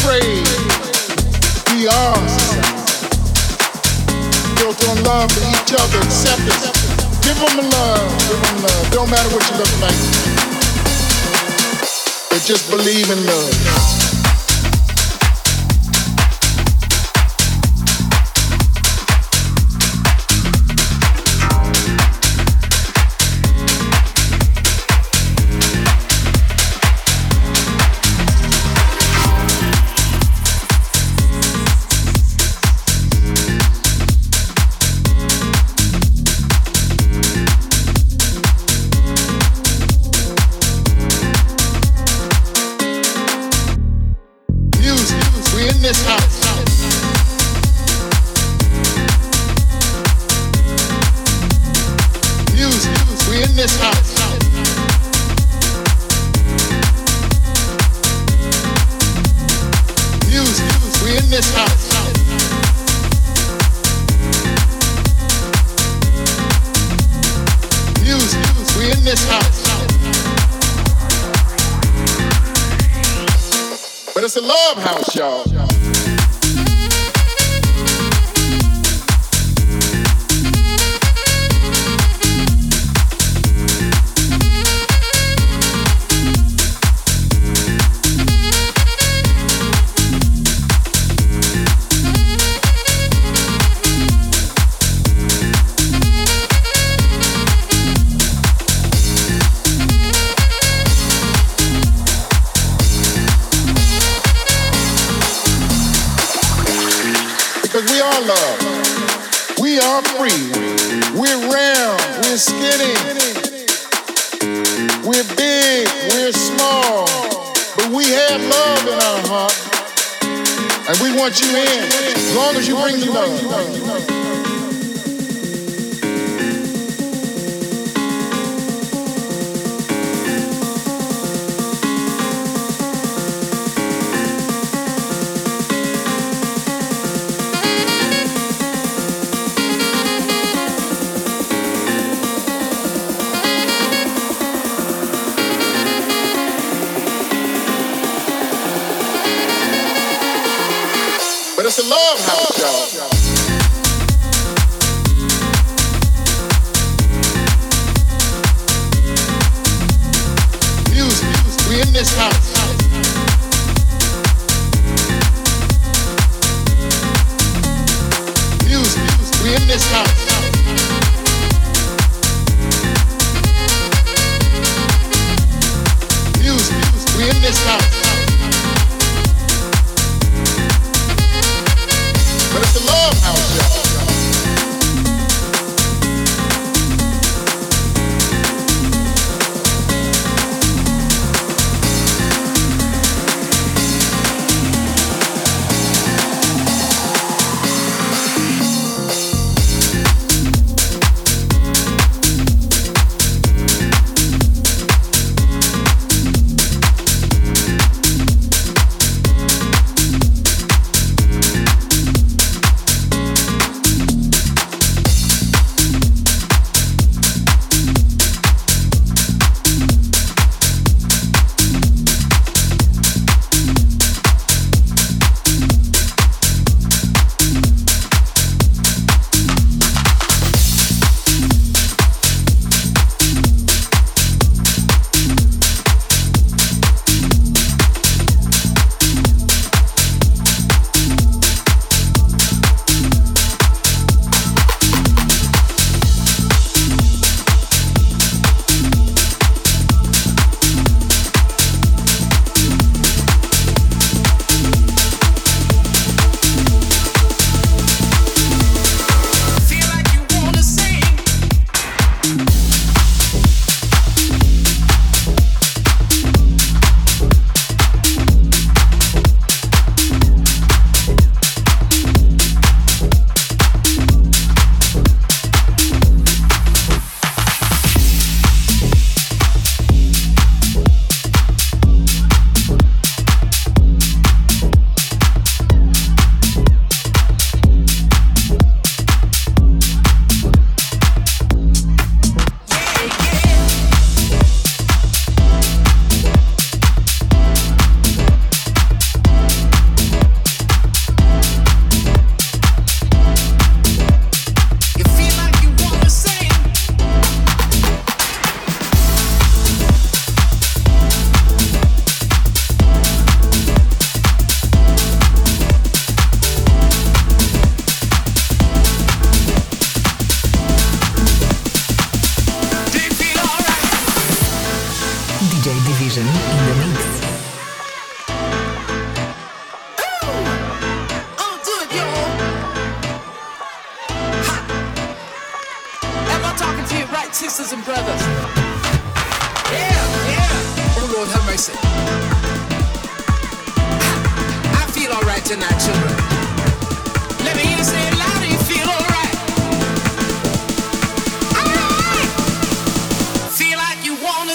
afraid. We are society. Built on love for each other, acceptance. Give them love, give them love. Don't matter what you look like. But just believe in love. This house.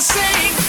sing.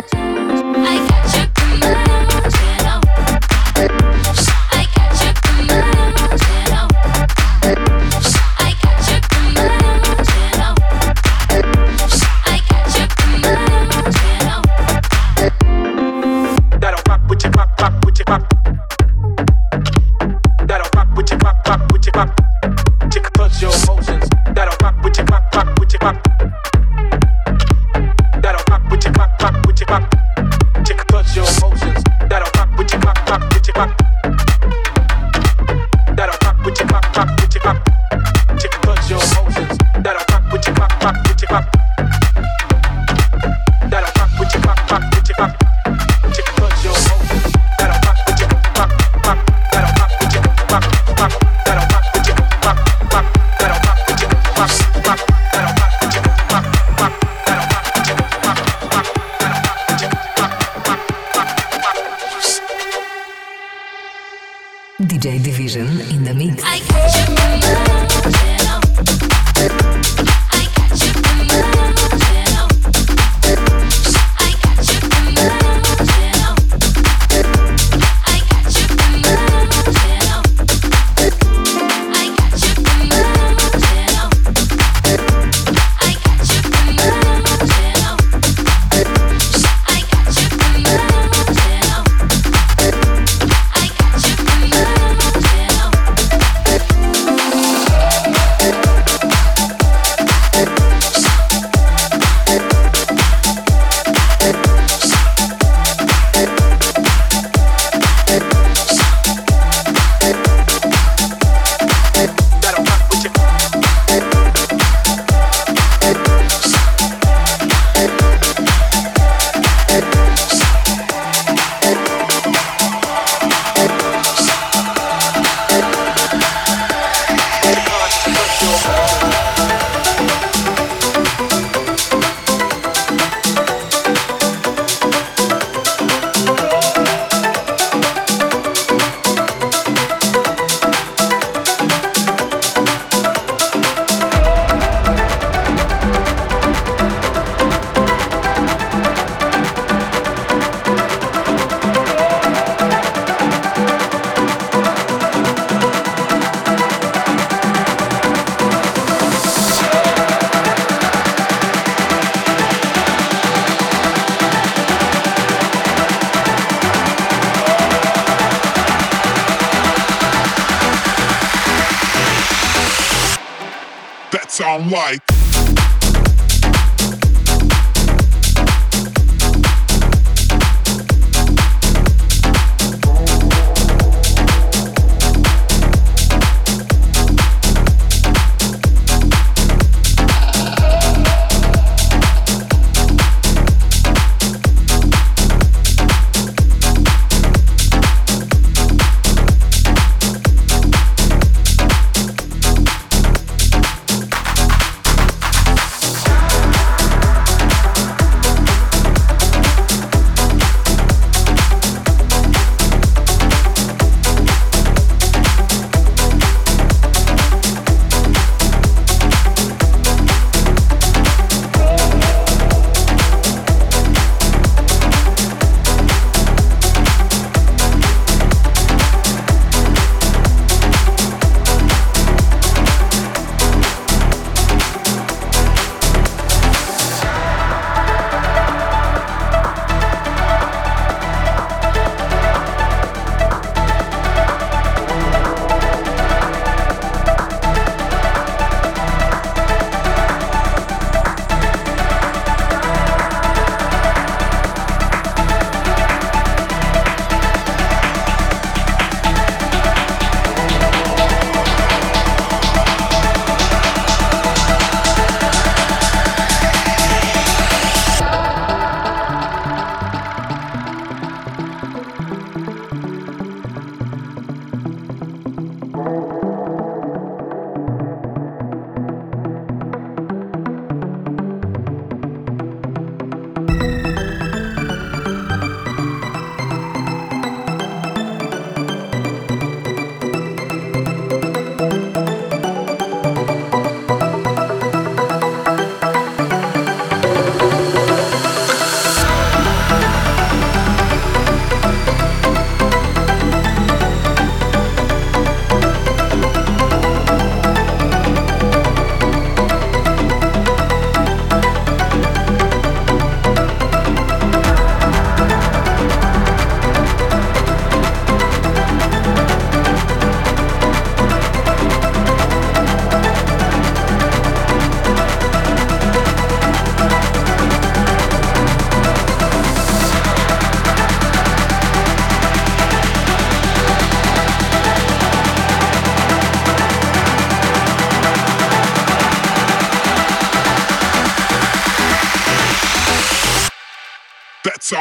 Bye. Thank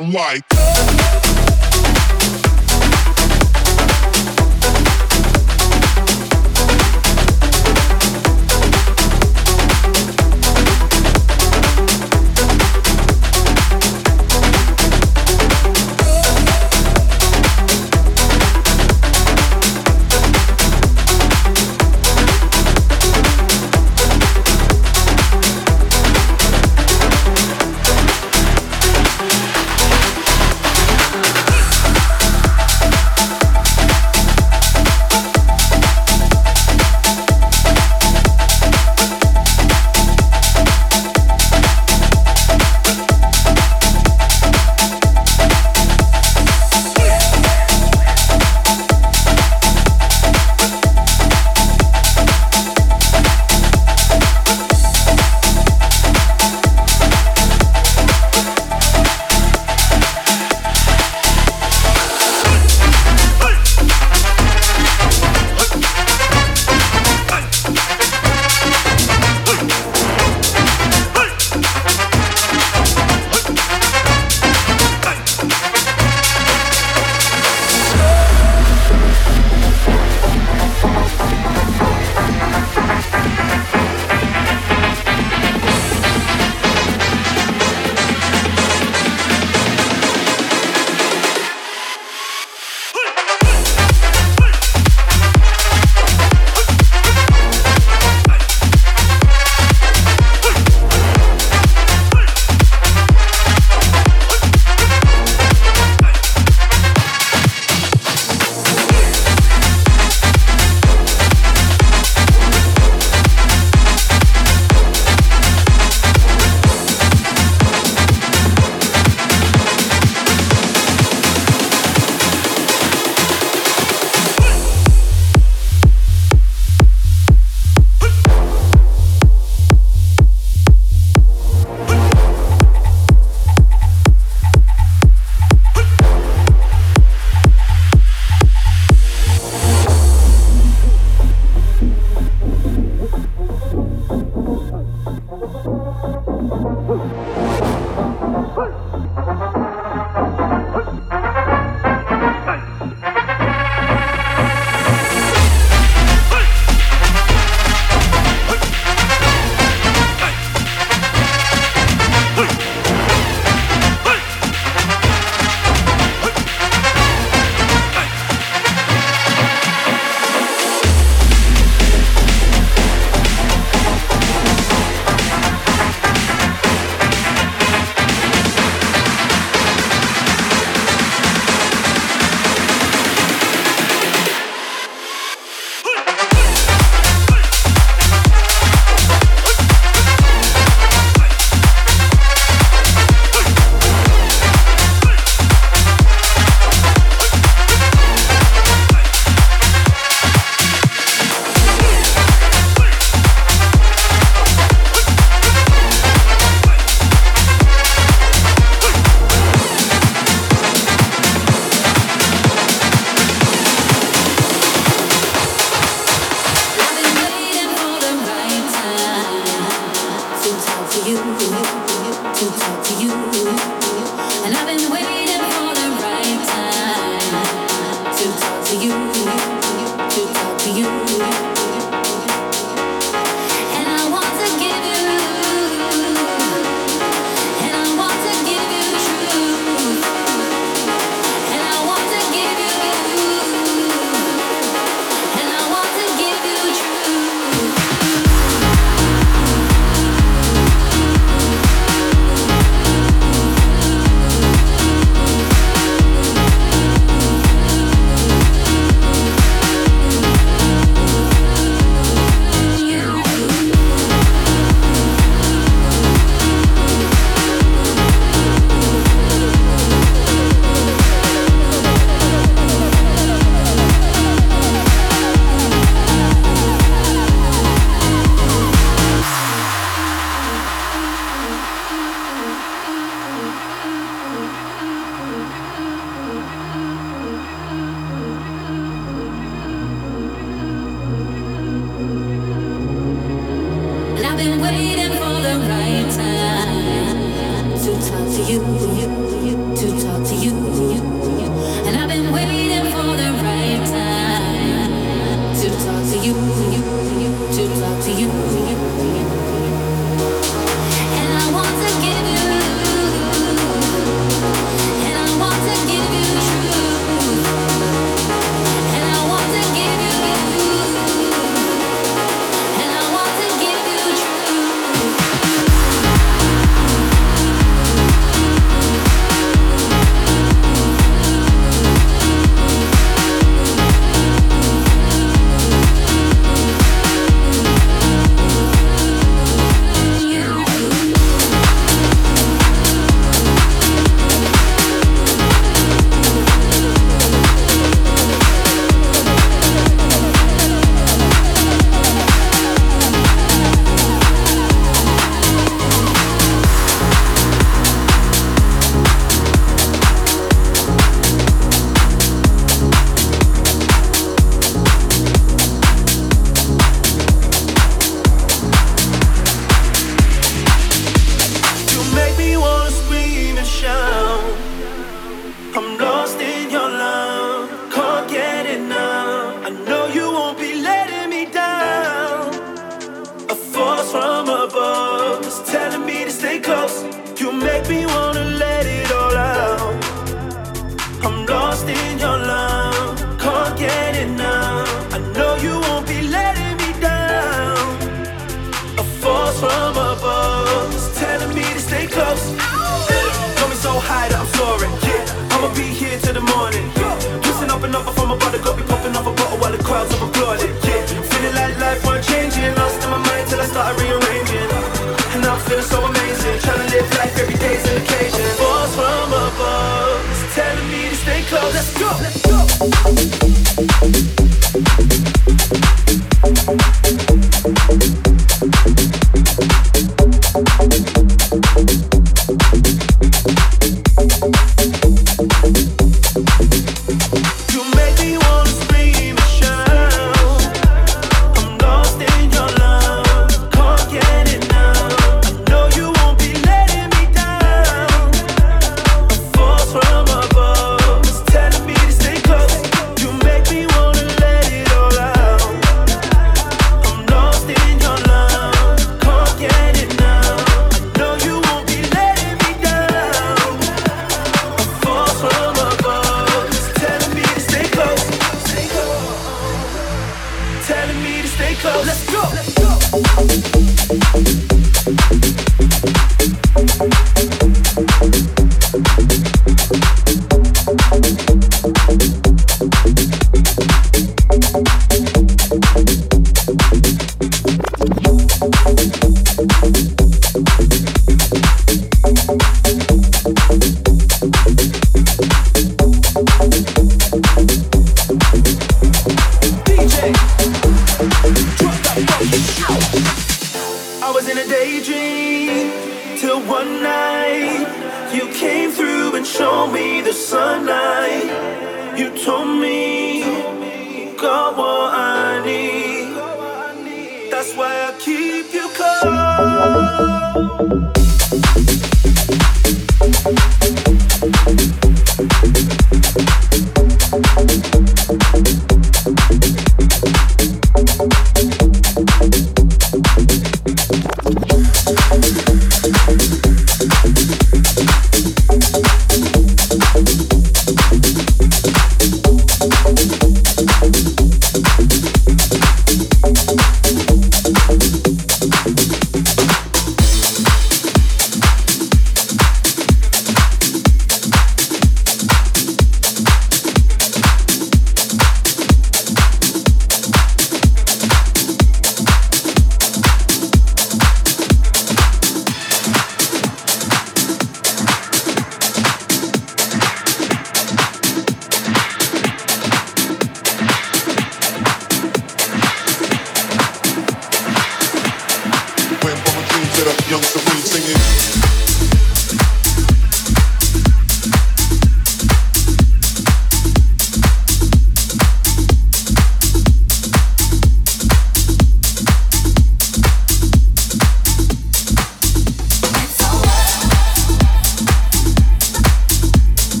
That sound